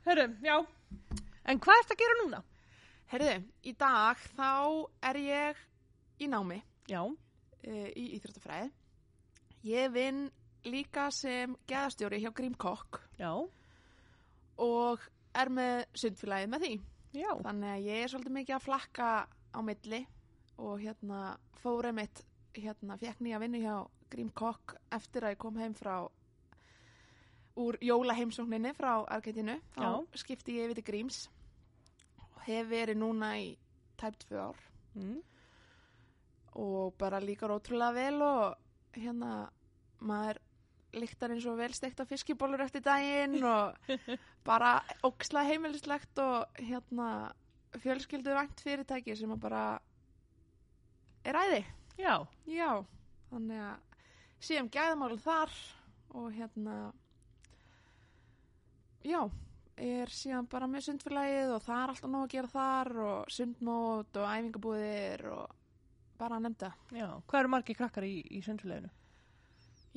Hörru, já en hvað ertu að gera núna? Herðu, í dag þá er ég í námi Já, uh, í Íþróttafræði. Ég vinn líka sem geðastjóri hjá Grímkokk já, og er með sundfélagið með því. já Þannig að ég er svolítið mikið að flakka á milli og hérna fórið mitt, hérna fekk nýja vinnu hjá Grímkokk eftir að ég kom heim frá úr jólaheimsókninni frá Argentínu. Þá skipti ég yfir til Gríms og hef verið núna í tæp tvö ár mm. og bara líkar ótrúlega vel og hérna maður líktar eins og velstekta fiskibólur eftir daginn og *laughs* bara óksla heimilislegt og hérna fjölskyldu vænt fyrirtæki sem að bara er æði. Já, Já, þannig að síðan gæðamálum þar og hérna já, er síðan bara með sundfélagið og það er alltaf nóg að gera þar og sundmót og æfingabúðir og bara að nefnda. já Hvað eru margir krakkar í, í sundfélaginu?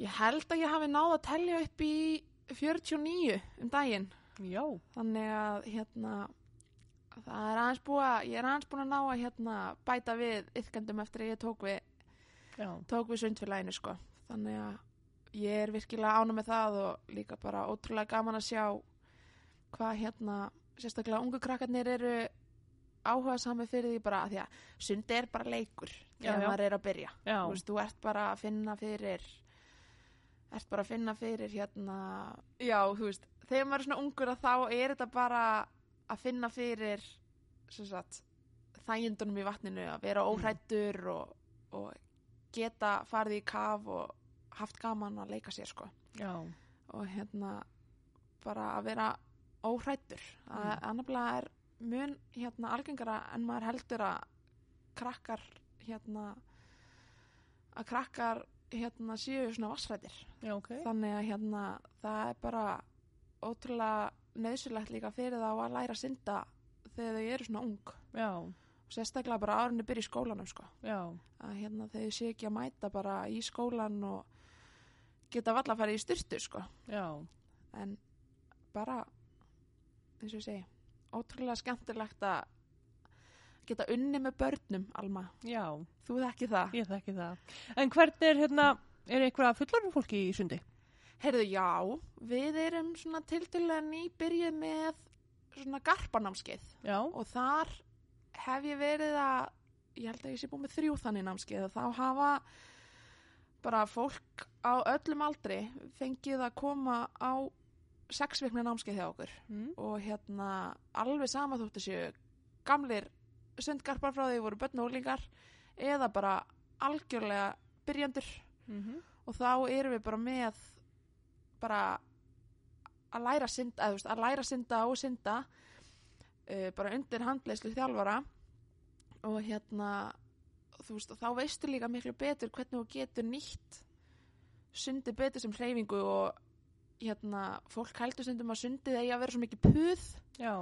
Ég held að ég hafi náð að tellja upp í 49 um daginn. Já, Þannig að hérna, það er aðeins búið að, ég er aðeins búin að ná að hérna, bæta við yfkendum eftir að ég tók við, já, tók við sundfélaginu sko. Þannig að ég er virkilega ánum með það og líka bara ótrúlega gaman að sjá hvað hérna, sérstaklega ungu krakkarnir eru áhuga sami fyrir því bara að því að sundi er bara leikur þegar maður er að byrja. já, þú veist, þú ert bara að finna fyrir ert bara að finna fyrir hérna já, þú veist, þegar maður er svona ungur að þá er þetta bara að finna fyrir þægindunum í vatninu að vera óhrættur og, og geta farið í kaf og haft gaman að leika sér sko. Já, og hérna bara að vera óhrættur að Mm. annafnilega er mun hérna algengara en maður heldur að krakkar hérna að krakkar hérna séu svona vassrættir já, ok. Þannig að hérna það er bara ótrúlega nöðsulegt líka fyrir þá að læra að synda þegar þau eru svona ung. Já, og sérstaklega bara árunni byrja í skólanum sko. Að hérna þau séu ekki að mæta bara í skólan og geta valla að fara í styrtu sko. En bara eins og ég segi. Ótrúlega skemmtilegt að geta unni með börnum Alma, já, þú þekki það. Ég þekki það. En hvernig er hérna, er einhverja fullorðin fólki í sundi? heyrðu já, við erum svona tildulega nýbyrjuð með svona garpanámskeið. Já, og þar hef ég verið að ég held að ég sé búið með þrjú þannig námskeið og þá hafa bara fólk á öllum aldri fengið að koma á sex vikna námskeið hjá okkur. Mm. og hérna alveg sama þóttu séu gamlir sundgarpar frá því voru börn og úlingar eða bara algjörlega byrjandur Mm og þá erum við bara með bara að læra að synda, þú veist, að læra að synda og synda uh, bara undir handleyslu þjálfara. Og hérna veist, þá veistu líka miklu betur hvernig þú getur nýtt sundi betur sem hreyfingu og hérna, fólk heldur stundum að sundið eigi að vera svo mikið puð. Já,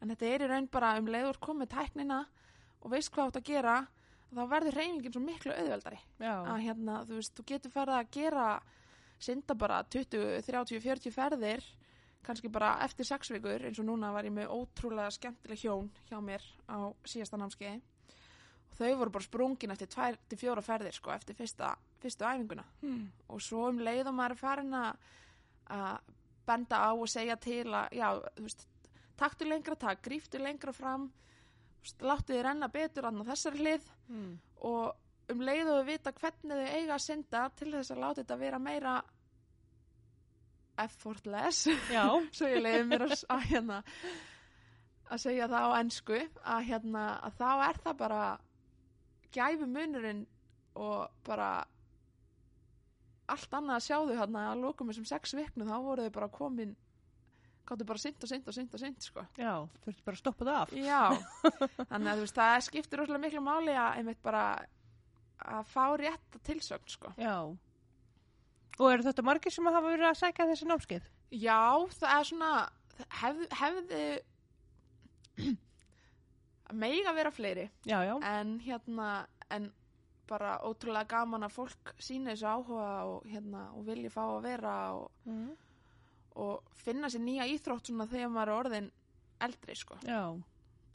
en þetta er í raun bara um leiður komið tæknina og veist hvað átt að gera þá verður hreyfingin svo miklu auðveldari. Já, að hérna, þú veist, þú getur farið að gera synda bara 20, 30, 40 ferðir kannski bara eftir sex vikur eins og núna var ég með ótrúlega skemmtileg hjón hjá mér á síðasta námskeiði. Og þau voru bara sprungin eftir tvær til fjóra ferðir sko eftir fyrsta, fyrstu æfinguna. Mm. og svo um leið og maður er farin að að benda á og segja til að já, þú veist, taktu lengra takk, gríftu lengra fram veist, láttu þið renna betur annað þessari hlið Mm. og um leið og við vita hvernig þau eiga að synda til þess að láta þetta vera meira effortless *laughs* svo ég leiði mér að, að hérna að segja það á ennsku að hérna að þá er það bara gæfi munurinn og bara allt annað að sjá þau hérna að lókum þessum sex viknu þá voru þau bara komin gáttu bara synd og synd og synd og synd sko já, þurftu bara að stoppa það af. já, *laughs* þannig að veist það skiptir rosalega miklu máli að einmitt bara að fá rétta tilsögn sko Já. Og eru þetta margir sem hafa verið að sækja þessi námskeið? Já, það er svona hef, hefði meiga vera fleiri Já, já. en hérna en bara ótrúlega gaman að fólk sína þessu áhuga og hérna og vilji fá að vera og, Mm. og finna sér nýja íþrótt svona þegar maður er orðin eldri sko Já,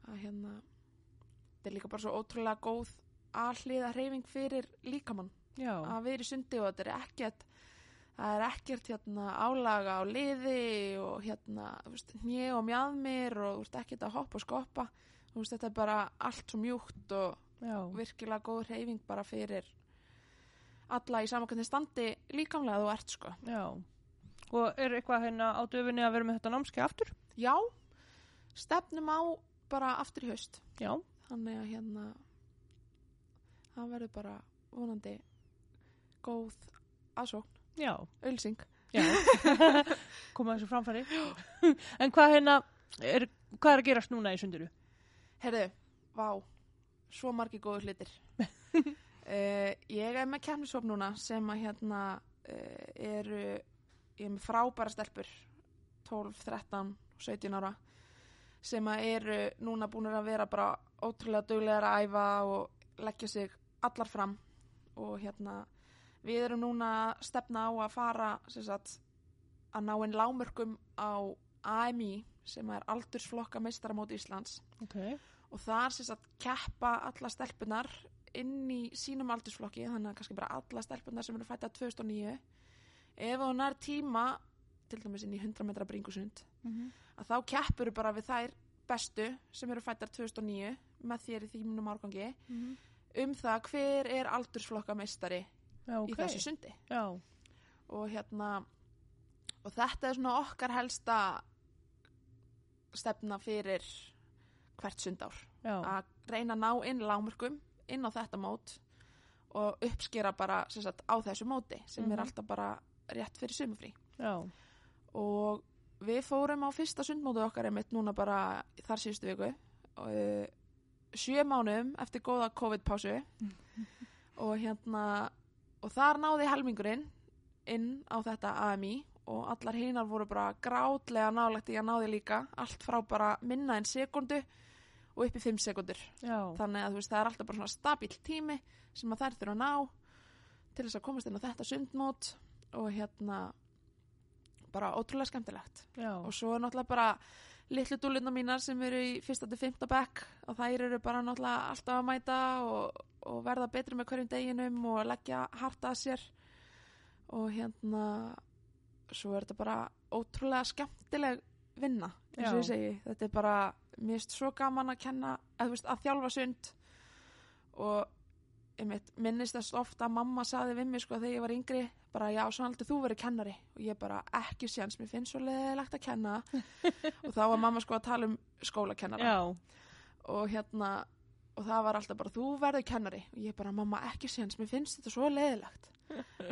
að hérna þetta er líka bara svo ótrúlega góð alliða hreyfing fyrir líkamann já. að vera í sundi og þetta er ekkert það er ekkert hérna álaga á liði og hérna hnið og mjadmir og ekkert að hoppa og skoppa veist þetta er bara allt svo mjúkt og Já, virkilega góð hreyfing bara fyrir alla í samankvæmni standi líkamlega þú ert sko já. Og er eitthvað hérna á döfinni að vera með þetta námskeið aftur? já, stefnum á bara aftur í haust Já. þannig að hérna það verður bara vonandi góð aðsókn, Já. ölsing Já. *laughs* Koma þessu framfæri. en hvað hérna, er, hvað er að gerast núna í sundiru? Herðu, vá, svo margi góður hlutir. uh, *laughs* ég er með kemnisvop núna sem að hérna uh, eru, ég er með frábæra stelpur, 12, 13, 17 ára, sem að eru núna búin að vera bara ótrúlega duglegar að æfa og leggja sig allar fram og hérna við erum núna að stefna á að fara sem sagt, að ná einn lámörkum á AMI sem er aldursflokka meistaramót Íslands Ok. Og þar sem sagt keppa alla stelpunar inn í sínum aldursflokki þannig að kannski bara alla stelpunar sem eru fætta 2009 ef hún er tíma til dæmis inn í 100 metra bringusund Mm -hmm. að þá keppur bara við þær bestu sem eru fættar 2009 með þér í þýmunum árgangi um það hver er aldursflokka meistari Já, ok. í þessu sundi Já. og hérna og þetta er svona okkar helsta stefna fyrir hvert sundár. Já. að reyna að ná inn lámörkum inn á þetta mót og uppskera bara sagt, á þessu móti sem er Mhm. alltaf bara rétt fyrir sumufrí. Og við fórum á fyrsta sundmótu okkar einmitt núna bara þar síðustu viku og uh, sjö mánum eftir góða COVID-pásu. *laughs* Og hérna og þar náði helmingurinn inn á þetta AMI og allar hinar voru bara grátlega nálægt í að náði líka. Allt frá bara minna en sekundu og upp í fimm sekundur Já. þannig að veist það er alltaf bara svona stabíl tími sem að þær þurfa að ná til þess að komast inn á þetta sundmót og hérna bara ótrúlega skemmtilegt Já. og svo er náttúrulega bara litlu dúlina mínar sem eru í fyrsta til fymta bekk og þær eru bara náttúrulega alltaf að mæta og, og verða betri með hverjum deginum og leggja harta að sér og hérna svo er þetta bara ótrúlega skemmtileg vinna eins og ég segi, þetta er bara mér finnst svo gaman að kenna að, veist, að þjálfa sund. Og einmitt, minnist þess ofta að mamma saði við mig sko þegar ég var yngri bara já, svo aldrei þú verið kennari. Og ég bara ekki séns, mér finnst svo leðilegt að kenna. Og þá var mamma sko að tala um skólakennara. Já. og hérna og það var alltaf bara þú verður kennari. Og ég bara mamma ekki séns, mér finnst þetta svo leðilegt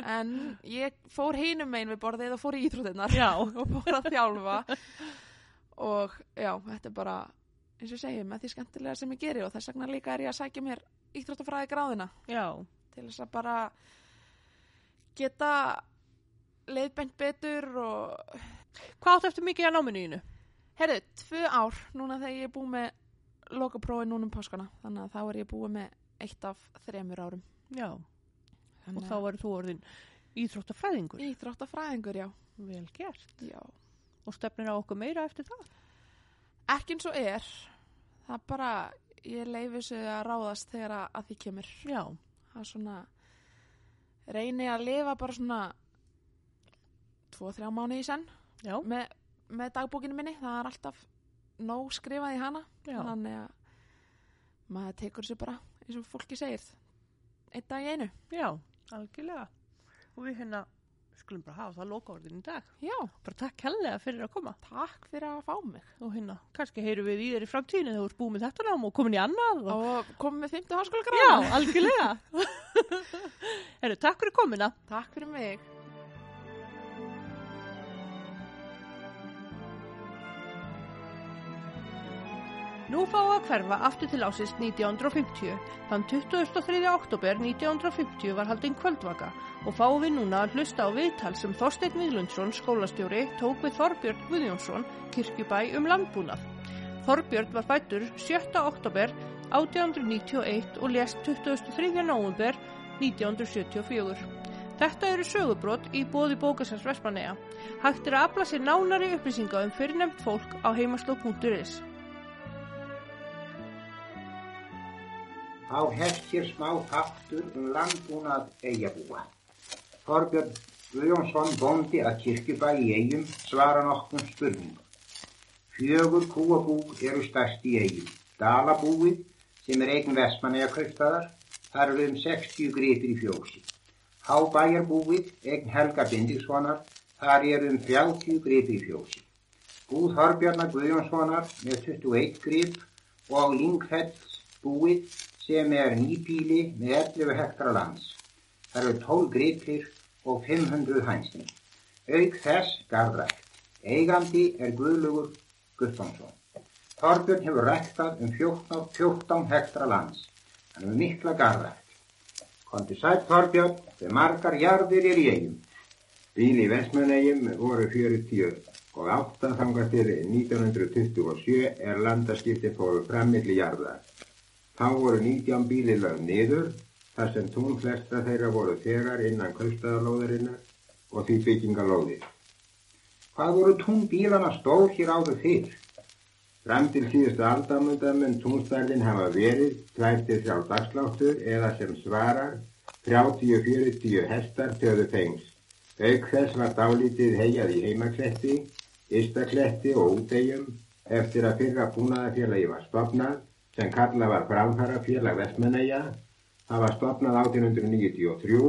en ég fór hinum megin við borðið og fór í íþróttinnar Já. *laughs* og fór að þjálfa og já, þetta er bara eins og segi, með því skemmtilega sem ég geri og þess vegna líka er ég að sækja mér íþróttafræði gráðina Já. til þess að bara geta leiðbent betur og Hvað áttu eftir mikið að náminu þínu? herðu, tvö ár núna þegar ég er búið með lokaprófi núna um páskana þannig að þá er ég búið með eitt af þremur árum Já. Og Þannig þá verður þú orðin íþróttafræðingur. íþróttafræðingur, já, Vel gert. já Og stefnir á okkur meira eftir það? ekki eins og er það bara, ég leifi þessu að ráðast þegar að, því kemur. Já, Það er svona, reyni að lifa bara svona tvo, þrjá mánu í senn já, með, með dagbókinu minni. Það er alltaf nóg skrifað í hana. já. Þannig að maður tekur þessu bara, eins og fólki segir, einn dag í einu. Já, algjörlega. Og við hérna skulum bara hafa það lokaorðin í dag. Já, Bara takk hellega fyrir að koma. takk fyrir að fá mig. Og hérna, kannski heyrum við í þér í framtíðinu þegar þú ert búið með þetta nám og komin í annað. Og... Og komum með 50 háskóla Já, algjörlega. *laughs* Herru, takk fyrir komina. Takk fyrir mig. Nú fáum við að hverfa aftur til ásins 1950. Þann 23. oktober 1950 var haldinn kvöldvaka og fáum við núna að hlusta á viðtal sem Þorsteinn Viðlundsson, skólastjóri, tók við Þorbjörn Guðjónsson, kirkjubæ um landbúnað. Þorbjörn var fættur 7. oktober 1891 og lést 23. november 1974. Þetta eru sögubrót í bóði bókasans Vestmanneja. Hægt er að afla sér nánari upplýsinga um fyrirnefnt fólk á heimasló.is. Þá hefst hér smá þáttur um landbúnað eigabúa. Þorbjörn Guðjónsson bóndi að kirkjubæ í eigum svara nokkrum spurningum. Fjögur kúabú eru stærst í eigum. Dalabúið, sem er eigin vestmanneja kauptaðar, þar eru um 60 gripir í fjósi. Hábæjarbúið, eigin Helga Bindilssonar, þar eru um 30 gripir í fjósi. Búð Þorbjörna Guðjónssonar með 21 grip og Lingfells búið sem er nýbíli með 11 hektara lands. Það eru 12 gripir og 500 hænsni. Auk þess garðrækt. Eigandi er Guðlugur Guttánsson. Þorbjörn hefur ræktað um 14, 14 hektara lands. Hann hefur mikla garðrækt. Kondi sætt Þorbjörn, þegar margar jarðir er í eigum. Bíl í Vestmannegjum voru 40 og 8 þangað til 1927 er landaskipti fóru fram milli jarðar. Þá voru 19 bíli lögð niður þar sem tún flesta þeirra voru þegar innan kaupstaðalóðarinnar og því byggingalóðir. Hvað voru tún bílana stór hér áður fyrr? Fram til síðustu aldamönda mun túnstærðin hafa verið 23 dagsláttur eða sem svarar 30-40 hestar töðu fengs. Auk þess var dálítið heiað í heimakletti, ystakletti og útegjum eftir að fyrra búnaðafélagi var stopnað sem kalla var framfærafélag Vestmanneja. Það var stopnað 1893,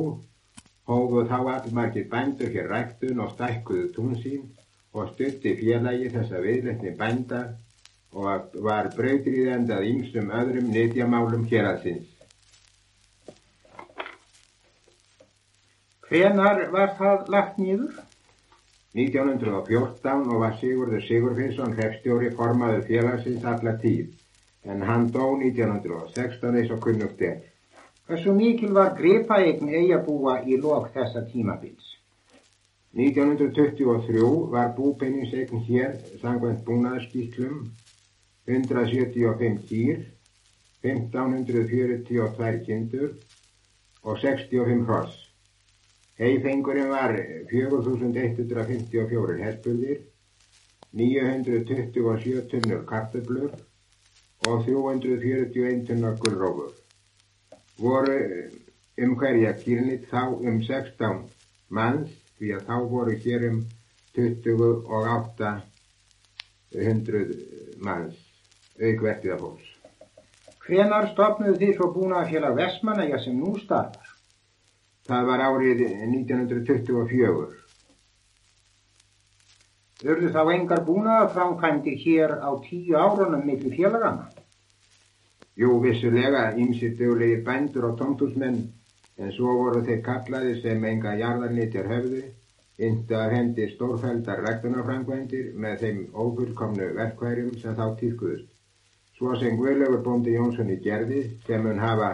hófuð þá allmargir bændur hér ræktun og stækkuðu tún sín og stutti félagi þessa viðletni bænda og var brautriðendað ýmsum öðrum nýtjamálum hér að sinns. Hvenar var það lagt nýður? 1914 og var Sigurður Sigurfinnsson hrefstjóri formaður félagsins alla tíð en hann dó 1916 eins og kunnugt er. Hversu mikil var gripaeign eigabúa í lok þessa tímabils? 1923 var búpenningseign hér sangvænt búnaðarskýtlum 175 kýr, 1542 kindur og 65 hross. Heifengurinn var 4154 hespuldir, 927 tunnur kartöflur og 341 tunnar gullrófur. Voru um hverja kýrnit þá um 16 manns því að þá voru hér um 2800 manns aukvertiða fólks. Hvenar stopnuðu þið svo búnaðafélag Vestmanneja sem nú starfar? Það var árið 1924. Urðu þá engar búnaðaframkvæmdir hér á tíu árunum millir félagana? Jú, vissulega, ýmsir döglegir bændur og tómtúsmenn, en svo voru þeir kallaði sem enga jarðarnitjar höfðu, ynda hendi stórfældar ræktunarframkvæmdir með þeim ófullkomnu verkværum sem þá týrkuðust. Svo sem Guðlaugur bóndi Jónssoni gerði, sem mun hafa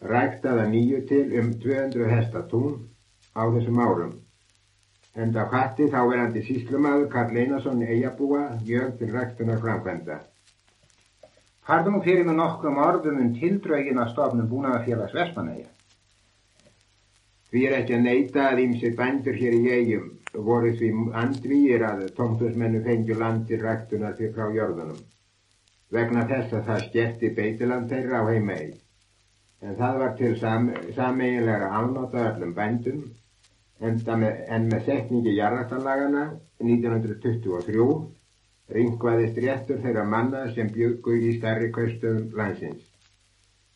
ræktaða nýju til um 200 hestatún á þessum árum. Enda hvati þá verandi síslumadur Karl Einarsson eigabúa mjög til ræktunar framkvæmda. Farðu nú fyrir með nokkrum orðum um tildrögin að stofnum búnaðafélags Vestmanneja. Því er ekki að neyta að ýmsir bændur hér í eigum voru því andvíir að tómtusmennu fengju landir ræktunar fyrir frá jörðunum. vegna þess að það skemmti beitiland þeirra á heimægi. En það var til sam, sameiginlega afnáta öllum bændum en með, en með setningi jarðartanlagana 1923 ringvaðist réttur þeirra manna sem bjöggu í starri kaustöðum landsins.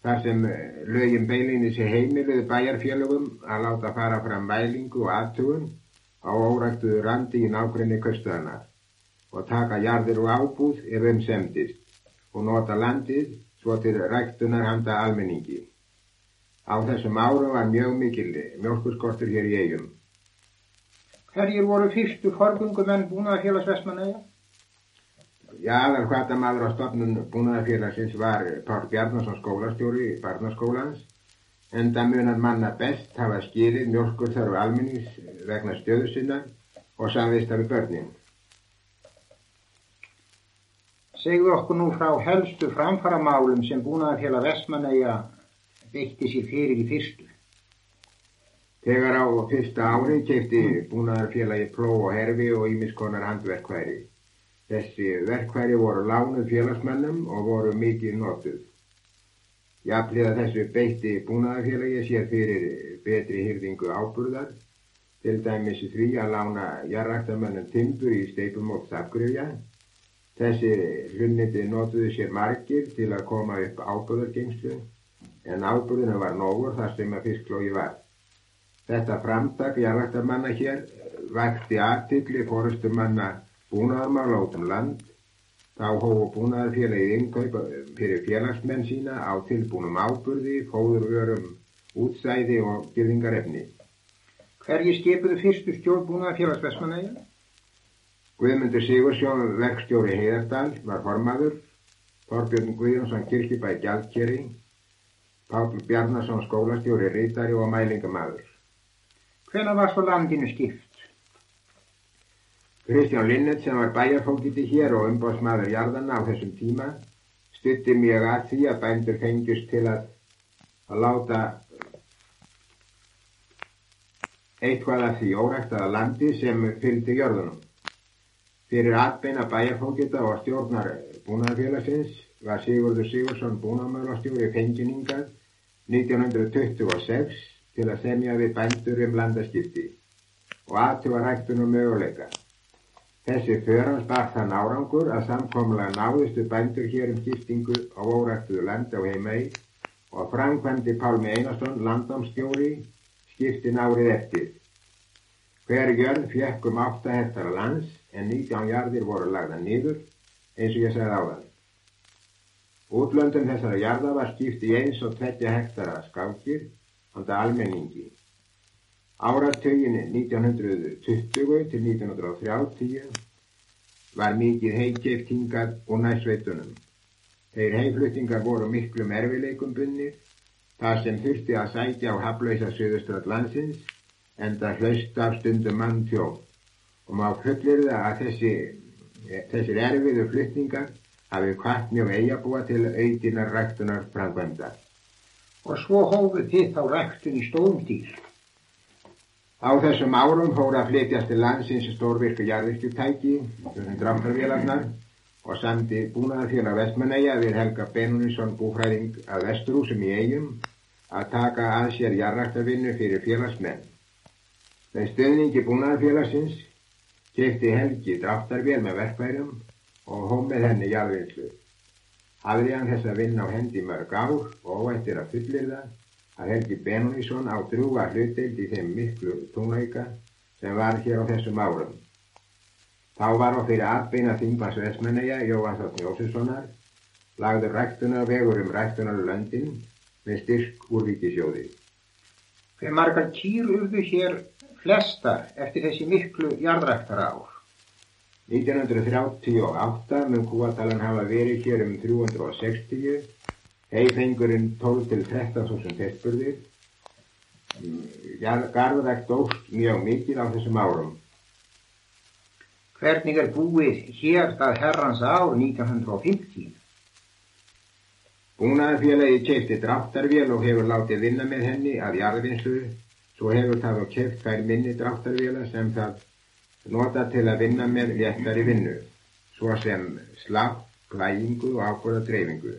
Þar sem eh, lögin beilinni sé heimiluði bæjarfélögum að láta fara fram mælingu og aðtugun á óræktuðu randi í nákvæmni kaustöðanar og taka jarðir og ábúð ef um semdist og nota landið svo til ræktunar handa almenningi. Á þessum árum var mjög mikil mjölkurskortur hér í eigum. Hverjir voru fyrstu forgungumenn búin að félags vestmanæja? Já, aðal hvata maður á stofnun búnaðarfélagsins var Pál Bjarnarsson skólastjóri í barnaskólans en það munar manna best hafa skilið mjölkur þarf alminnings vegna stöðu sinna og samvist af börnin. Segðu okkur nú frá helstu framfaramálum sem búnaðarfélag Vestmanæja beitti sér fyrir í fyrstu. Þegar á fyrsta ári kefti búnaðarfélagi pló og herfi og ímiskonar handverkværi. Þessi verkværi voru lánuð félagsmennum og voru mikið notuð. Jafnlega þessu beitti búnaðarfélagi sér fyrir betri hýrðingu áburðar, til dæmis því að lána jarræktamennum timbur í steipum og þakgröfja. Þessi hlunniti notuðu sér margir til að koma upp áburðargengslu, en áburðinu var nógur þar sem að fisklógi var. Þetta framtak jarræktamanna hér vakti aðtilli fórustumanna búnaðarmála út um land, þá hófu búnaðarfélagið innkaupa fyrir félagsmenn sína á tilbúnum áburði, fóðurvörum, útsæði og gyrðingarefni. Hverji skipuðu fyrstu stjórn búnaðarfélags Vestmanæja? Guðmundur Sigursjón, verkstjóri Heiðardal, var formaður, Þorbjörn Guðjónsson kirkibæ Gjaldkeri, Pál Bjarnason skólastjóri Rítari og mælingamadur. Hvena var svo landinu skipt? Kristján Linnet sem var bæjarfókiti hér og umbásmaður jarðana á þessum tíma stutti mjög að því að bændur fengjust til að, að láta eitthvað af því óræktaða landi sem fylgdi jörðunum. Fyrir atbeina bæjarfókita og stjórnar búnaðarfélagsins var Sigurður Sigursson búnaðarmálastjóri fenginingað 1926 til að semja við bændur um landaskipti og aðtuga ræktunum möguleika. Þessi förans bar þann árangur að samkomlega náðustu bændur hér um skiptingu á órættuðu landi á heimægi og framkvæmdi Pálmi Einarsson landámsstjóri skiptin árið eftir. Hver jörn fjekk um 8 hektara lands en 19 jarðir voru lagða nýður eins og ég segði áðan. Útlöndum þessara jarða var skipt í eins og 20 hektara skákir handa almenningi. Áratögin 1920 til 1930 var mikið heikjeft hingað og næsveitunum. Þeir heimfluttingar voru miklu mervileikum bunnir, það sem þurfti að sækja á haflausa söðuströld landsins en það hlaust af stundum mann tjóð og má fullir það að þessi, þessir erfiðu flutningar hafi kvart mjög eigabúa til auðinar ræktunar framkvæmda. Og svo hófuð þið þá ræktun í stórum stíl. Á þessum árum fóra að flytjast til landsins stórvirku jarðirkjutæki, dráttarvélarnar og samti búnaðarfélag Vestmanæja við Helga Benuninsson búfræðing að Vesturúsum í eigum að taka að sér jarðræktarvinnu fyrir félagsmenn. Með stöðningi búnaðarfélagsins kefti Helgi dráttarvél með verkværum og hóm með henni jarðvinslu. Hafði hann þess að vinna á hendi mörg ár og óættir að fullir það að Helgi Benónísson á drúga hlutild í þeim miklu tónleika sem var hér á þessum árum. Þá var á fyrir atbeina þingvans Vesmanæja Jóhann Þátt Jósessonar lagður ræktunarvegur um ræktunarlöndin með styrk úr vikisjóði. Hver margar kýr urðu hér flestar eftir þessi miklu jarðræktar ár? 1938 mun kúatalan hafa verið hér um 360 Heifengurinn 12 til 13.000 testburðir. Garðrækt óst mjög mikil á þessum árum. Hvernig er búið hér það herrans ár 1950? Búnaðarfélagi kefti dráttarvél og hefur látið vinna með henni að jarðvinslu, svo hefur það á keft fær minni dráttarvéla sem það nota til að vinna með léttari vinnu, svo sem slapp, klægingu og ákvöða dreifingu.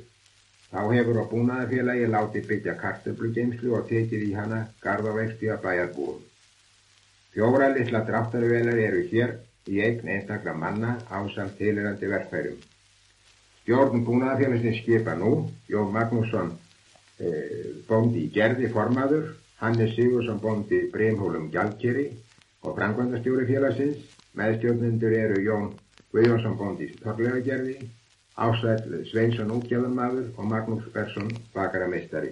Þá hefur á búnaðarfélagi látið byggja kartöflugeimslu og tekið í hana garðavexti að bæjarbúum. Fjóra litla dráttarvelar eru hér í eign einstakla manna ásamt tilirandi verkfærum. Stjórn búnaðarfélagsins skipa nú Jón Magnússon eh, bóndi í gerði formaður, Hannes Sigursson bóndi Breimhólum Gjaldkeri og frangvandastjóri félagsins. Meðstjórnendur eru Jón Guðjónsson bóndi Torlega gerði, Ásæll Sveinsson útgjafðanmaður og Magnús Persson bakara meistari.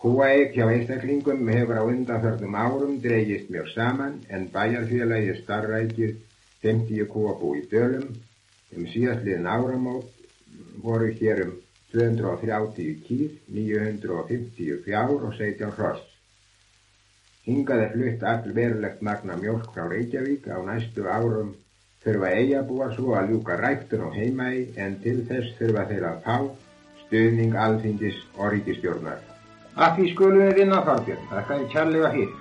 Kúaeik hjá einstaklingum hefur á undanförnum árum dreigist mjög saman en bæjarfélagi starrækir 50 kúabú í dölum. Um síðastliðin áramót voru hér um 230 kýr, 950 fjár og 17 hross. Hingað er flutt all verulegt magna mjölk frá Reykjavík á næstu árum þurfa eigabúar svo að ljúka ræktun og heimægi en til þess þurfa þeir að fá stuðning alþingis og ríkistjórnar. Að því skulum við vinna Þorbjörn, þakka þið kærlega hér.